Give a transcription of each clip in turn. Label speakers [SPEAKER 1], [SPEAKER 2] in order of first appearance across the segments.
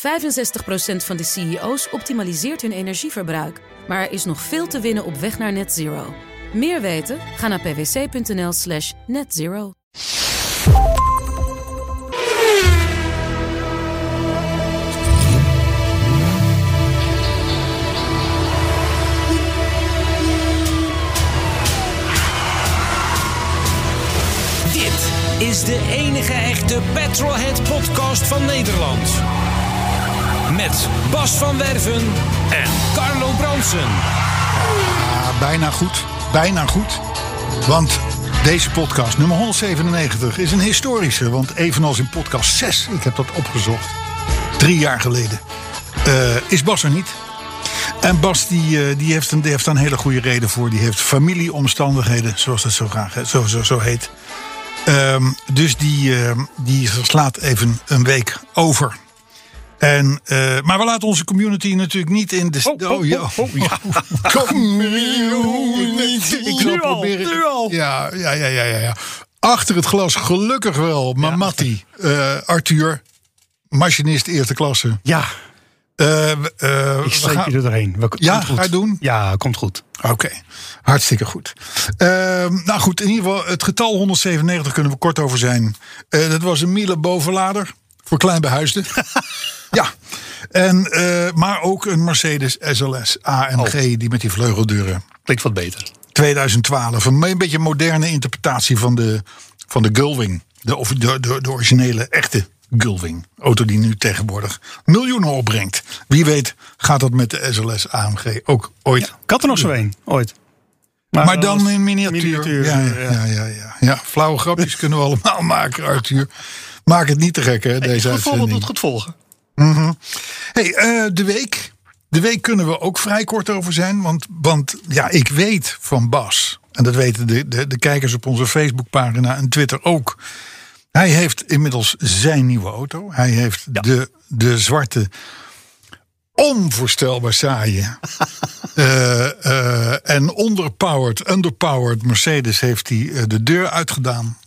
[SPEAKER 1] 65% van de CEO's optimaliseert hun energieverbruik. Maar er is nog veel te winnen op weg naar net zero. Meer weten? Ga naar pwc.nl slash netzero.
[SPEAKER 2] Dit is de enige echte Petrolhead podcast van Nederland. Met Bas van Werven en Carlo Bronsen.
[SPEAKER 3] Ja, bijna goed. Bijna goed. Want deze podcast, nummer 197, is een historische. Want evenals in podcast 6, ik heb dat opgezocht, drie jaar geleden, eh, is Bas er niet. En Bas die, eh, die, heeft een, heeft een hele goede reden voor. Die heeft familieomstandigheden, zoals dat zo, graag, zo, zo, zo heet. Ehm, dus die, ehm, die slaat even een week over. En, eh, maar we laten onze community natuurlijk niet in de.
[SPEAKER 4] Oh, oh,
[SPEAKER 3] ja.
[SPEAKER 4] oh, oh, ja.
[SPEAKER 3] Community. Ik zal
[SPEAKER 4] Nu al,
[SPEAKER 3] proberen.
[SPEAKER 4] nu al.
[SPEAKER 3] Ja, ja, ja, ja, ja. Achter het glas, gelukkig wel. Mamatti, eh, Arthur, machinist eerste klasse.
[SPEAKER 4] Ja,
[SPEAKER 3] eh,
[SPEAKER 4] ik steek
[SPEAKER 3] gaan-
[SPEAKER 4] je er doorheen. We-
[SPEAKER 3] Ja,
[SPEAKER 4] komt goed.
[SPEAKER 3] ga je doen?
[SPEAKER 4] Ja, komt goed.
[SPEAKER 3] Oké, hartstikke goed. Ehm, nou goed, in ieder geval, het getal 197 kunnen we kort over zijn. Dat was een Miele bovenlader voor kleinbehuisden. ja, en, eh, maar ook een Mercedes SLS AMG,
[SPEAKER 4] Oh.
[SPEAKER 3] die met die vleugeldeuren.
[SPEAKER 4] Klinkt wat beter.
[SPEAKER 3] 2012, een, een beetje een moderne interpretatie van de, van de Gullwing. De, of de, de, de originele, echte Gullwing. Auto die nu tegenwoordig miljoenen opbrengt. Wie weet gaat dat met de SLS AMG ook ooit
[SPEAKER 4] Ik had er nog zo een, ooit.
[SPEAKER 3] maar dan in miniatuur.
[SPEAKER 4] miniatuur,
[SPEAKER 3] ja, ja, ja, ja, ja. ja, flauwe grapjes kunnen we allemaal maken, Arthur. Maak het niet te gek, hè, deze
[SPEAKER 4] voorbeeld
[SPEAKER 3] uitzending.
[SPEAKER 4] doet goed volgen.
[SPEAKER 3] Hey, eh, de week. De week kunnen we ook vrij kort over zijn. Want, want ja, ik weet van Bas. En dat weten de, de, de kijkers op onze Facebookpagina en Twitter ook. Hij heeft inmiddels zijn nieuwe auto. Hij heeft de, de zwarte, onvoorstelbaar saaie eh, eh, en onderpowered, underpowered Mercedes heeft hij de deur uitgedaan.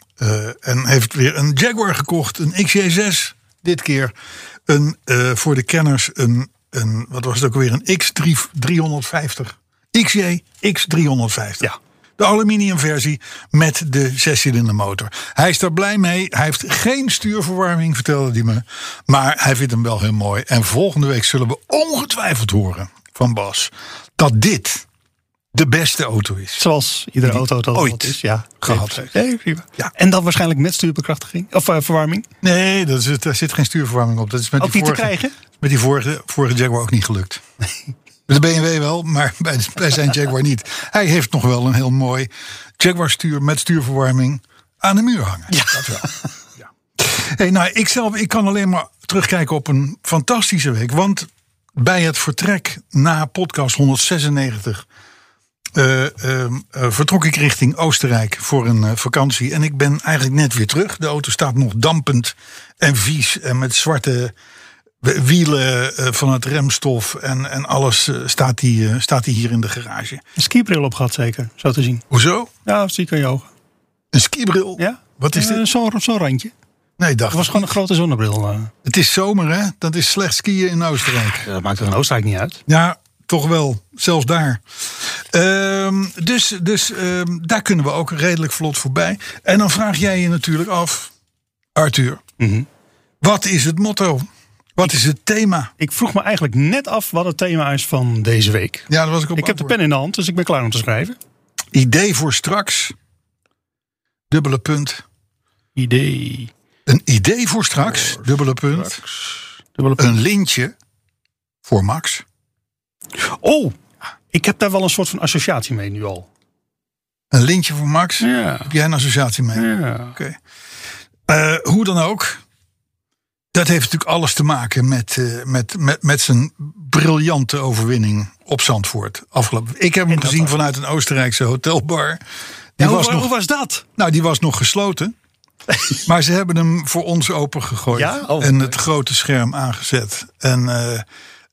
[SPEAKER 3] En heeft weer een Jaguar gekocht, een XJ6 dit keer. Een, eh, voor de kenners een, een, wat was het ook weer, een X350. XJ X350.
[SPEAKER 4] Ja.
[SPEAKER 3] De aluminiumversie met de zescilinder motor. Hij is daar blij mee. Hij heeft geen stuurverwarming, vertelde hij me. Maar hij vindt hem wel heel mooi. En volgende week zullen we ongetwijfeld horen van Bas dat dit de beste auto is.
[SPEAKER 4] Zoals iedere auto dat
[SPEAKER 3] ooit
[SPEAKER 4] is. Ja,
[SPEAKER 3] gehad
[SPEAKER 4] Nee,
[SPEAKER 3] heeft.
[SPEAKER 4] nee, prima.
[SPEAKER 3] Ja.
[SPEAKER 4] En dan waarschijnlijk met stuurbekrachtiging. Of eh, verwarming.
[SPEAKER 3] Nee, dat is, daar zit geen stuurverwarming op. Dat is met
[SPEAKER 4] Ook
[SPEAKER 3] die
[SPEAKER 4] niet te
[SPEAKER 3] vorige,
[SPEAKER 4] krijgen?
[SPEAKER 3] Met die vorige, vorige Jaguar ook niet gelukt. Met de BMW wel, maar bij, bij zijn Jaguar niet. Hij heeft nog wel een heel mooi Jaguar stuur met stuurverwarming aan de muur hangen. Ja. Dat wel. Ja. Hey, nou, ik, zelf, ik kan alleen maar terugkijken op een fantastische week. Want bij het vertrek na podcast 196 eh, ehm, eh, vertrok ik richting Oostenrijk voor een eh, vakantie. En ik ben eigenlijk net weer terug. De auto staat nog dampend en vies en met zwarte wielen van het remstof en, en alles staat, die, staat die hier in de garage.
[SPEAKER 4] Een skibril op gehad zeker, zo te zien.
[SPEAKER 3] Hoezo?
[SPEAKER 4] Ja, zie ik aan je ogen.
[SPEAKER 3] Een skibril?
[SPEAKER 4] Ja?
[SPEAKER 3] Wat is dit?
[SPEAKER 4] Zo'n zo'n randje.
[SPEAKER 3] Nee, dacht
[SPEAKER 4] Het was gewoon een grote zonnebril.
[SPEAKER 3] Het is zomer, hè? Dat is slecht skiën in Oostenrijk.
[SPEAKER 4] Dat maakt er in Oostenrijk niet uit.
[SPEAKER 3] Ja, toch wel. Zelfs daar. Ehm, dus dus ehm, daar kunnen we ook redelijk vlot voorbij. En dan vraag jij je natuurlijk af, Arthur.
[SPEAKER 4] Mhm.
[SPEAKER 3] Wat is het motto? Wat is het thema?
[SPEAKER 4] Ik vroeg me eigenlijk net af wat het thema is van deze week.
[SPEAKER 3] Ja, dat was ik op
[SPEAKER 4] Ik heb de pen in de hand, dus ik ben klaar om te schrijven.
[SPEAKER 3] Idee voor straks. Dubbele punt.
[SPEAKER 4] Idee.
[SPEAKER 3] Een idee voor straks. Dubbele punt.
[SPEAKER 4] Dubbele punt.
[SPEAKER 3] Een lintje voor Max.
[SPEAKER 4] Oh, ik heb daar wel een soort van associatie mee nu al.
[SPEAKER 3] Een lintje voor Max.
[SPEAKER 4] Ja.
[SPEAKER 3] Heb jij een associatie mee?
[SPEAKER 4] ja.
[SPEAKER 3] Oké. Eh, hoe dan ook. Dat heeft natuurlijk alles te maken met, eh, met, met, met zijn briljante overwinning op Zandvoort. Afgelopen. Ik heb hem gezien vanuit een Oostenrijkse hotelbar. Die,
[SPEAKER 4] Ja, hoe,
[SPEAKER 3] was
[SPEAKER 4] wa-
[SPEAKER 3] nog,
[SPEAKER 4] hoe was dat?
[SPEAKER 3] nou, die was nog gesloten. maar ze hebben hem voor ons opengegooid.
[SPEAKER 4] Ja? Oh,
[SPEAKER 3] en het grote scherm aangezet. En, eh,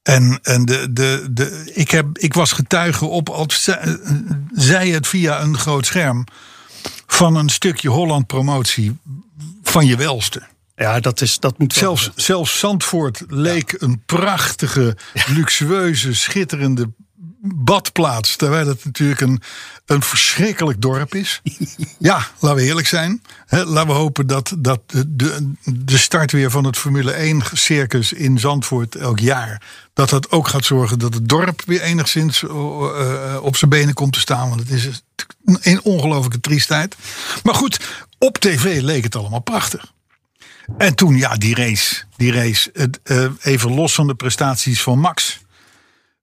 [SPEAKER 3] en, en de, de, de, ik, heb, ik was getuige op, als zij, het via een groot scherm, van een stukje Holland promotie van je welste.
[SPEAKER 4] Ja, dat, is, dat moet
[SPEAKER 3] Zelfs, zelfs Zandvoort leek een prachtige, luxueuze, schitterende badplaats. Terwijl het natuurlijk een, een verschrikkelijk dorp is. Ja, laten we eerlijk zijn. Laten we hopen dat, dat de, de, start weer van het Formule 1 circus in Zandvoort elk jaar. Dat dat ook gaat zorgen dat het dorp weer enigszins eh, eh, op zijn benen komt te staan. Want het is een, ongelofelijke triestheid. Maar goed, op tv leek het allemaal prachtig. En toen, ja, die race. Die race het, eh, even los van de prestaties van Max.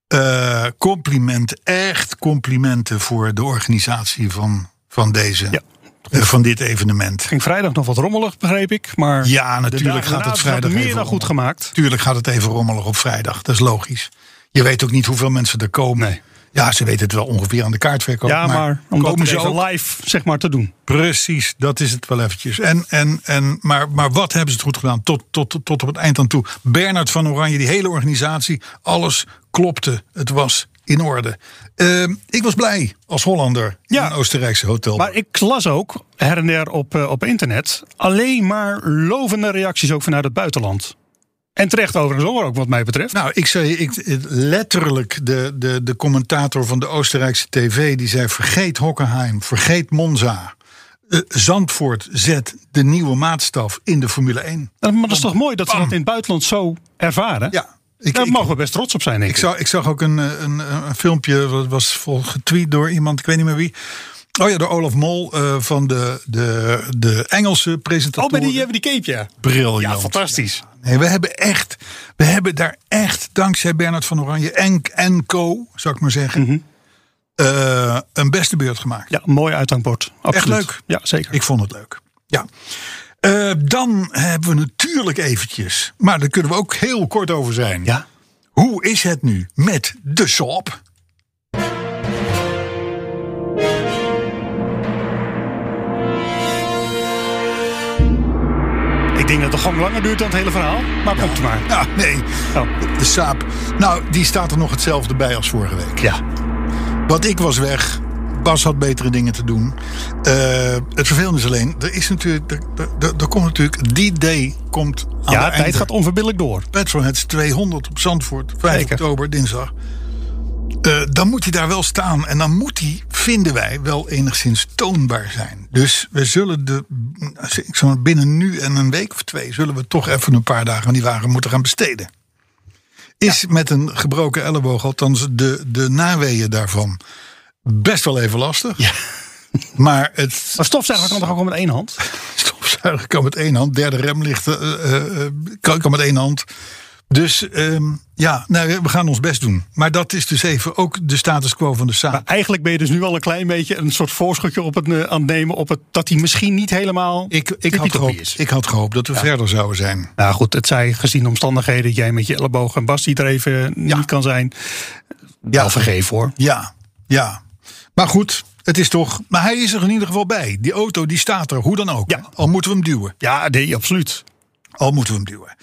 [SPEAKER 3] Eh, complimenten, echt complimenten voor de organisatie van, van, deze,
[SPEAKER 4] Ja.
[SPEAKER 3] eh, van dit evenement.
[SPEAKER 4] ging vrijdag nog wat rommelig, begreep ik. Maar
[SPEAKER 3] Ja, natuurlijk gaat het vrijdag
[SPEAKER 4] meer
[SPEAKER 3] even
[SPEAKER 4] dan goed
[SPEAKER 3] rommelig.
[SPEAKER 4] gemaakt.
[SPEAKER 3] Tuurlijk gaat het even rommelig op vrijdag, dat is logisch. Je weet ook niet hoeveel mensen er komen.
[SPEAKER 4] Nee.
[SPEAKER 3] Ja, ze weten het wel ongeveer aan de kaartverkoop.
[SPEAKER 4] Ja, maar, om
[SPEAKER 3] komen ze ook?
[SPEAKER 4] live zeg maar, te doen.
[SPEAKER 3] Precies, dat is het wel eventjes. En, en, en, maar, maar wat hebben ze het goed gedaan tot, tot, tot op het eind aan toe. Bernard van Oranje, die hele organisatie, alles klopte. Het was in orde. Ehm, ik was blij als Hollander
[SPEAKER 4] Ja.
[SPEAKER 3] in een Oostenrijkse hotel.
[SPEAKER 4] Maar ik las ook her en der op, eh, op internet alleen maar lovende reacties ook vanuit het buitenland. En terecht overigens hoor ook wat mij betreft.
[SPEAKER 3] Nou, ik zei ik, letterlijk de, de, de commentator van de Oostenrijkse tv... die zei vergeet Hockenheim, vergeet Monza. Eh, Zandvoort zet de nieuwe maatstaf in de Formule 1.
[SPEAKER 4] Nou, maar dat is toch mooi dat ze dat in het buitenland zo ervaren?
[SPEAKER 3] Ja, ik,
[SPEAKER 4] Daar mogen we best trots op zijn, denk
[SPEAKER 3] Ik
[SPEAKER 4] ik.
[SPEAKER 3] zag, ik zag ook een, eh, een, een filmpje, dat was vol getweet door iemand, ik weet niet meer wie. Oh ja, door Olaf Mol eh, van de, de, de Engelse
[SPEAKER 4] Oh,
[SPEAKER 3] presentator.
[SPEAKER 4] bij die, hebben die cape, ja.
[SPEAKER 3] Briljant.
[SPEAKER 4] Ja, fantastisch.
[SPEAKER 3] Nee, we hebben echt, we hebben daar echt, dankzij Bernard van Oranje en, en co, zou ik maar zeggen, eh, een beste beurt gemaakt.
[SPEAKER 4] Ja, mooi uithangbord. Absoluut.
[SPEAKER 3] leuk.
[SPEAKER 4] Ja, zeker.
[SPEAKER 3] Ik vond het leuk. Ja. Eh, dan hebben we natuurlijk eventjes, maar daar kunnen we ook heel kort over zijn.
[SPEAKER 4] ja.
[SPEAKER 3] Hoe is het nu met de Saab?
[SPEAKER 4] Ik denk dat de gang langer duurt dan het hele verhaal. Maar komt maar.
[SPEAKER 3] Ja, nee.
[SPEAKER 4] Oh.
[SPEAKER 3] De Saab. Nou, die staat er nog hetzelfde bij als vorige week.
[SPEAKER 4] Ja.
[SPEAKER 3] Want ik was weg. Bas had betere dingen te doen. Eh, het vervelende is alleen, er is natuurlijk, er, er, er komt natuurlijk, die day komt aan
[SPEAKER 4] Ja,
[SPEAKER 3] de
[SPEAKER 4] tijd gaat onverbiddelijk door.
[SPEAKER 3] Petrolheads 200 op Zandvoort, 5
[SPEAKER 4] Zeker.
[SPEAKER 3] oktober, dinsdag. Eh, dan moet hij daar wel staan. En dan moet hij, vinden wij, wel enigszins toonbaar zijn. Dus we zullen de, ik maar binnen nu en een week of twee... zullen we toch even een paar dagen aan die wagen moeten gaan besteden. Is met een gebroken elleboog, althans de, de naweeën daarvan... best wel even lastig.
[SPEAKER 4] Ja.
[SPEAKER 3] Maar het
[SPEAKER 4] Maar stofzuiger kan toch ook wel met één hand?
[SPEAKER 3] stofzuiger kan met één hand. Derde remlichten eh, kan, kan met één hand. Dus ehm, ja, nou, we gaan ons best doen. Maar dat is dus even ook de status quo van de
[SPEAKER 4] Maar
[SPEAKER 3] Saab.
[SPEAKER 4] eigenlijk ben je dus nu al een klein beetje een soort voorschotje op het, eh, aan het nemen. Op het, dat hij misschien niet helemaal
[SPEAKER 3] Ik, ik, had gehoopt, ik had gehoopt dat we verder zouden zijn.
[SPEAKER 4] Nou goed, het zij gezien de omstandigheden dat jij met je elleboog en Bas die er even niet kan zijn. Ja, wel vergeven hoor.
[SPEAKER 3] Ja, ja. Maar goed, het is toch... Maar hij is er in ieder geval bij. Die auto die staat er, hoe dan ook.
[SPEAKER 4] Ja.
[SPEAKER 3] Al moeten we hem duwen.
[SPEAKER 4] Ja, nee, absoluut.
[SPEAKER 3] Al moeten we hem duwen.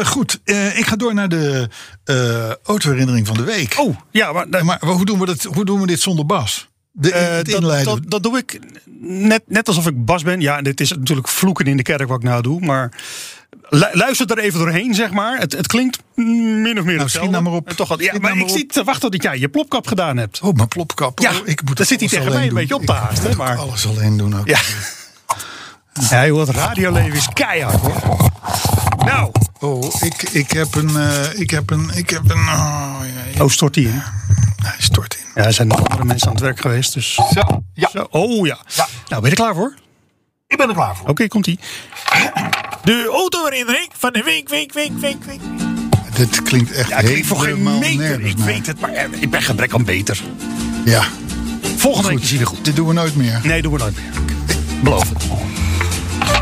[SPEAKER 3] Eh, goed, eh, ik ga door naar de eh autoherinnering van de week.
[SPEAKER 4] Oh, ja, maar,
[SPEAKER 3] Maar hoe doen we, dat, hoe doen we dit zonder Bas? De, het
[SPEAKER 4] dat,
[SPEAKER 3] inleiden.
[SPEAKER 4] dat, dat doe ik net, net alsof ik Bas ben. Ja, dit is natuurlijk vloeken in de kerk wat ik nou doe. Maar lu- luister er even doorheen, zeg maar. Het, het klinkt min of meer hetzelfde.
[SPEAKER 3] schiet nou maar op.
[SPEAKER 4] En toch, wat- ja, maar
[SPEAKER 3] nou
[SPEAKER 4] ik zit te wachten tot jij je plopkap gedaan hebt.
[SPEAKER 3] Oh, mijn plopkap.
[SPEAKER 4] Ja,
[SPEAKER 3] oh, ik moet het
[SPEAKER 4] zit hij tegen mij een beetje op te
[SPEAKER 3] Ik
[SPEAKER 4] haasten, maar-
[SPEAKER 3] alles alleen doen ook.
[SPEAKER 4] Ja. Ja, joh, het radioleven is keihard hoor. Nou,
[SPEAKER 3] Oh, ik, ik heb een... eh, ik heb een... Ik heb een... Oh, ja, ja.
[SPEAKER 4] oh stort die in.
[SPEAKER 3] Hij stort in.
[SPEAKER 4] Ja, er zijn nog andere mensen aan het werk geweest. Dus.
[SPEAKER 3] Zo, ja.
[SPEAKER 4] Zo, oh ja.
[SPEAKER 3] Ja.
[SPEAKER 4] Nou, ben je er klaar voor?
[SPEAKER 3] Ik ben er klaar voor.
[SPEAKER 4] Oké, komt ie. De autoherinnering van de week, week, week, week, week.
[SPEAKER 3] Dit klinkt echt
[SPEAKER 4] Ja, ik weet voor geen
[SPEAKER 3] helemaal
[SPEAKER 4] meter. Ik
[SPEAKER 3] naar.
[SPEAKER 4] weet het, maar eh, ik ben gebrek aan beter.
[SPEAKER 3] Ja,
[SPEAKER 4] Volgende week is hij goed.
[SPEAKER 3] dit doen we nooit meer.
[SPEAKER 4] Nee, doen we nooit meer. Beloof het.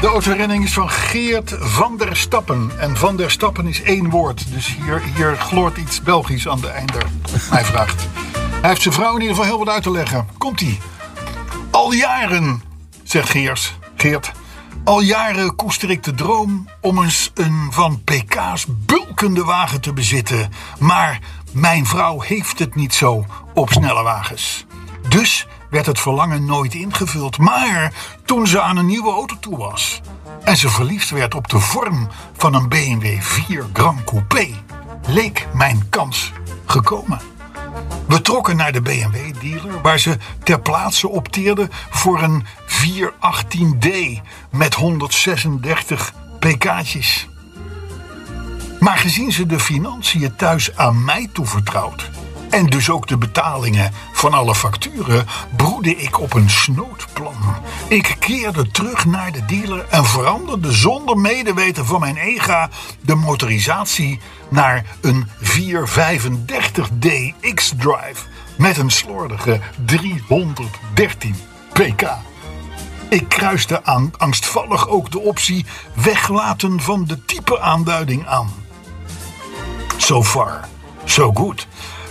[SPEAKER 3] De autoherinnering is van Geert van der Stappen. En van der Stappen is één woord. Dus hier, hier gloort iets Belgisch aan de einder. Hij vraagt. Hij heeft zijn vrouw in ieder geval heel wat uit te leggen. Komt-ie. Al jaren, zegt Geers, Geert. Al jaren koester ik de droom om eens een van PK's bulkende wagen te bezitten. Maar mijn vrouw heeft het niet zo op snelle wagens. Dus werd het verlangen nooit ingevuld. Maar toen ze aan een nieuwe auto toe was, en ze verliefd werd op de vorm van een BMW 4 Grand Coupé, leek mijn kans gekomen. We trokken naar de BMW-dealer, waar ze ter plaatse opteerde voor een 418D met 136 pk'tjes. Maar gezien ze de financiën thuis aan mij toevertrouwd en dus ook de betalingen van alle facturen, broedde ik op een snoodplan. Ik keerde terug naar de dealer en veranderde zonder medeweten van mijn EGA de motorisatie naar een 435D X-Drive met een slordige 313 pk. Ik kruiste aan, angstvallig ook de optie weglaten van de type aanduiding aan. So far, so good.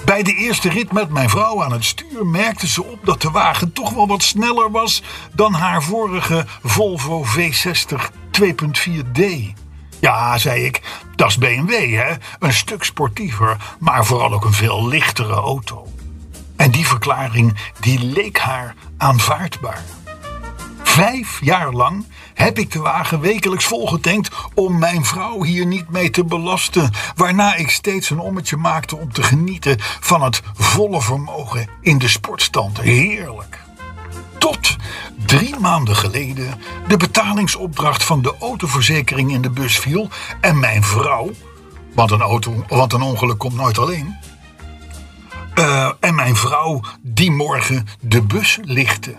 [SPEAKER 3] Bij de eerste rit met mijn vrouw aan het stuur merkte ze op dat de wagen toch wel wat sneller was dan haar vorige Volvo V60 2.4D. Ja, zei ik, dat is BMW, hè? Een stuk sportiever, maar vooral ook een veel lichtere auto. En die verklaring die leek haar aanvaardbaar. Vijf jaar lang heb ik de wagen wekelijks volgetankt om mijn vrouw hier niet mee te belasten. Waarna ik steeds een ommetje maakte om te genieten van het volle vermogen in de sportstand. Heerlijk. Tot drie maanden geleden de betalingsopdracht van de autoverzekering in de bus viel en mijn vrouw, want een, auto, want een ongeluk komt nooit alleen, uh, en mijn vrouw die morgen de bus lichtte.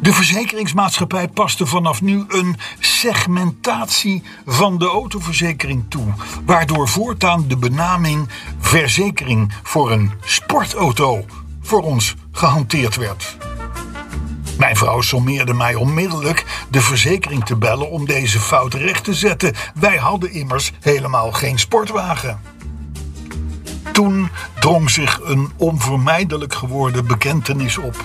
[SPEAKER 3] De verzekeringsmaatschappij paste vanaf nu een segmentatie van de autoverzekering toe, waardoor voortaan de benaming verzekering voor een sportauto voor ons gehanteerd werd. Mijn vrouw sommeerde mij onmiddellijk de verzekering te bellen om deze fout recht te zetten. Wij hadden immers helemaal geen sportwagen. Toen drong zich een onvermijdelijk geworden bekentenis op.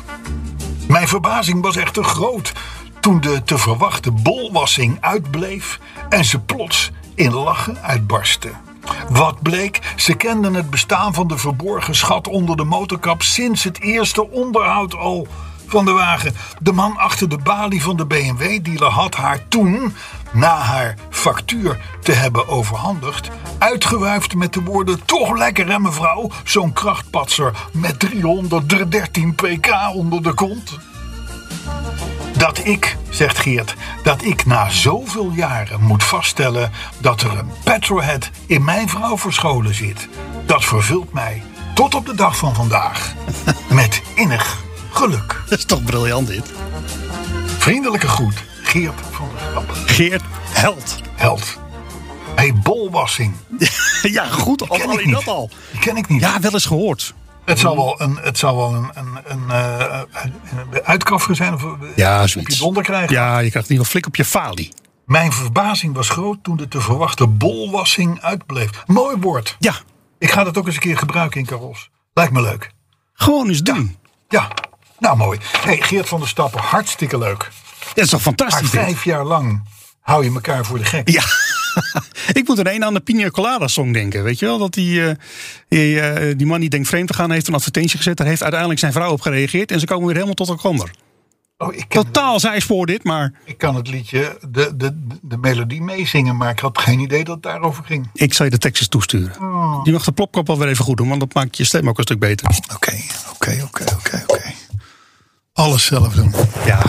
[SPEAKER 3] Mijn verbazing was echter groot toen de te verwachte bolwassing uitbleef en ze plots in lachen uitbarstte. Wat bleek, ze kenden het bestaan van de verborgen schat onder de motorkap sinds het eerste onderhoud al van de wagen. De man achter de balie van de BMW-dealer had haar toen, na haar factuur te hebben overhandigd, uitgewuifd met de woorden: Toch lekker, hè, mevrouw? Zo'n krachtpatser met 313 pk onder de kont. Dat ik, zegt Geert, dat ik na zoveel jaren moet vaststellen dat er een petrolhead in mijn vrouw verscholen zit, dat vervult mij tot op de dag van vandaag met innig geluk.
[SPEAKER 4] Dat is toch briljant dit?
[SPEAKER 3] Vriendelijke groet, Geert van der Stap.
[SPEAKER 4] Geert Held.
[SPEAKER 3] Held. Hey, bolwassing.
[SPEAKER 4] ja, goed. Al
[SPEAKER 3] ik
[SPEAKER 4] dat al.
[SPEAKER 3] Die ken ik niet.
[SPEAKER 4] Ja, wel eens gehoord.
[SPEAKER 3] Het zal wel een, het zal wel een, een, een, eh, een uitkaffer zijn of
[SPEAKER 4] Ja,
[SPEAKER 3] op
[SPEAKER 4] zoiets.
[SPEAKER 3] je donder krijgen.
[SPEAKER 4] Ja, je krijgt in ieder geval flik op je falie.
[SPEAKER 3] Mijn verbazing was groot toen de te verwachte bolwassing uitbleef. Mooi woord.
[SPEAKER 4] Ja,
[SPEAKER 3] Ik ga dat ook eens een keer gebruiken in Caros. Lijkt me leuk.
[SPEAKER 4] gewoon eens doen.
[SPEAKER 3] Ja, nou mooi. Hey, Geert van der Stappen, hartstikke leuk.
[SPEAKER 4] Dat is toch
[SPEAKER 3] Maar
[SPEAKER 4] fantastisch dit?
[SPEAKER 3] vijf jaar lang hou je elkaar voor de gek.
[SPEAKER 4] Ja. ik moet er een aan de Pina Colada song denken. Weet je wel? Dat die, eh, die, eh, die man die denkt vreemd te gaan heeft een advertentie gezet. Daar heeft uiteindelijk zijn vrouw op gereageerd. En ze komen weer helemaal tot elkaar.
[SPEAKER 3] Oh, ik,
[SPEAKER 4] Totaal zijspoor dit, maar
[SPEAKER 3] ik kan het liedje, de, de, de melodie meezingen, maar ik had geen idee dat het daarover ging.
[SPEAKER 4] ik zal je de tekst eens toesturen. Die mag de plopkap wel weer even goed doen. Want dat maakt je stem ook een stuk beter.
[SPEAKER 3] Oké, oké, oké, oké, oké. Alles zelf doen.
[SPEAKER 4] Ja,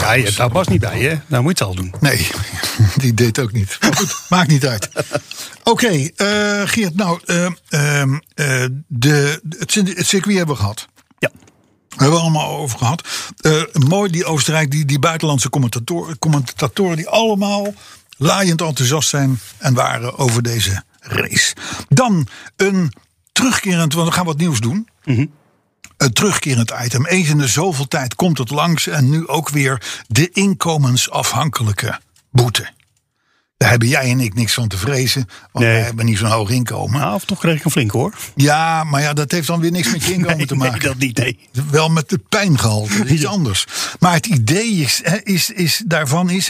[SPEAKER 4] ja je, daar was niet bij hè. Nou moet je het al doen.
[SPEAKER 3] Nee, die deed ook niet. Maar goed, maakt niet uit. Oké, eh, Geert, nou, eh, ehm, eh, de, het, het circuit hebben we gehad.
[SPEAKER 4] Ja.
[SPEAKER 3] We hebben we allemaal over gehad. Eh, mooi, die Oostenrijk, die, die buitenlandse commentatoren, commentatoren... die allemaal laaiend enthousiast zijn en waren over deze race. Dan een terugkerend, want we gaan wat nieuws doen. Een terugkerend item. Eens in de zoveel tijd komt het langs. En nu ook weer de inkomensafhankelijke boete. Daar hebben jij en ik niks van te vrezen. Want
[SPEAKER 4] Nee.
[SPEAKER 3] wij hebben niet zo'n hoog inkomen.
[SPEAKER 4] Nou, of toch kreeg ik een flink hoor.
[SPEAKER 3] Ja, maar ja, dat heeft dan weer niks met je inkomen te maken.
[SPEAKER 4] Nee, dat niet, nee.
[SPEAKER 3] Wel met de pijngehalte, iets anders. Maar het idee is, is, is, daarvan is,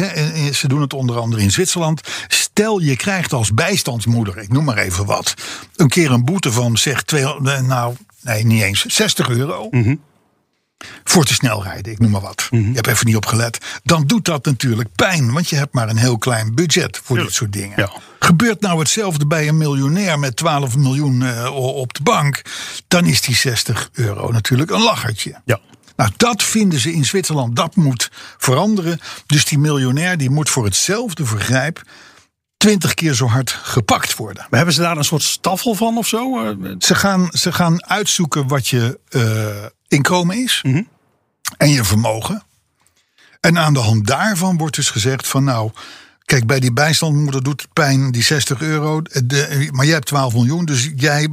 [SPEAKER 3] ze doen het onder andere in Zwitserland. Stel je krijgt als bijstandsmoeder, ik noem maar even wat, een keer een boete van zeg 200, nou nee niet eens 60 euro. voor te snel rijden, ik noem maar wat.
[SPEAKER 4] Mhm.
[SPEAKER 3] Je hebt even niet opgelet. Dan doet dat natuurlijk pijn, want je hebt maar een heel klein budget voor dit soort dingen.
[SPEAKER 4] Ja.
[SPEAKER 3] Gebeurt nou hetzelfde bij een miljonair met 12 miljoen eh, op de bank, dan is die 60 euro natuurlijk een lachertje.
[SPEAKER 4] Ja.
[SPEAKER 3] Nou, dat vinden ze in Zwitserland. Dat moet veranderen. Dus die miljonair die moet voor hetzelfde vergrijp 20 keer zo hard gepakt worden.
[SPEAKER 4] Maar hebben ze daar een soort staffel van of zo? Eh,
[SPEAKER 3] Ze gaan, ze gaan uitzoeken wat je eh, inkomen is
[SPEAKER 4] Mhm.
[SPEAKER 3] en je vermogen. En aan de hand daarvan wordt dus gezegd van nou, kijk bij die bijstandmoeder doet het pijn die 60 euro, de, maar jij hebt 12 miljoen, dus jij,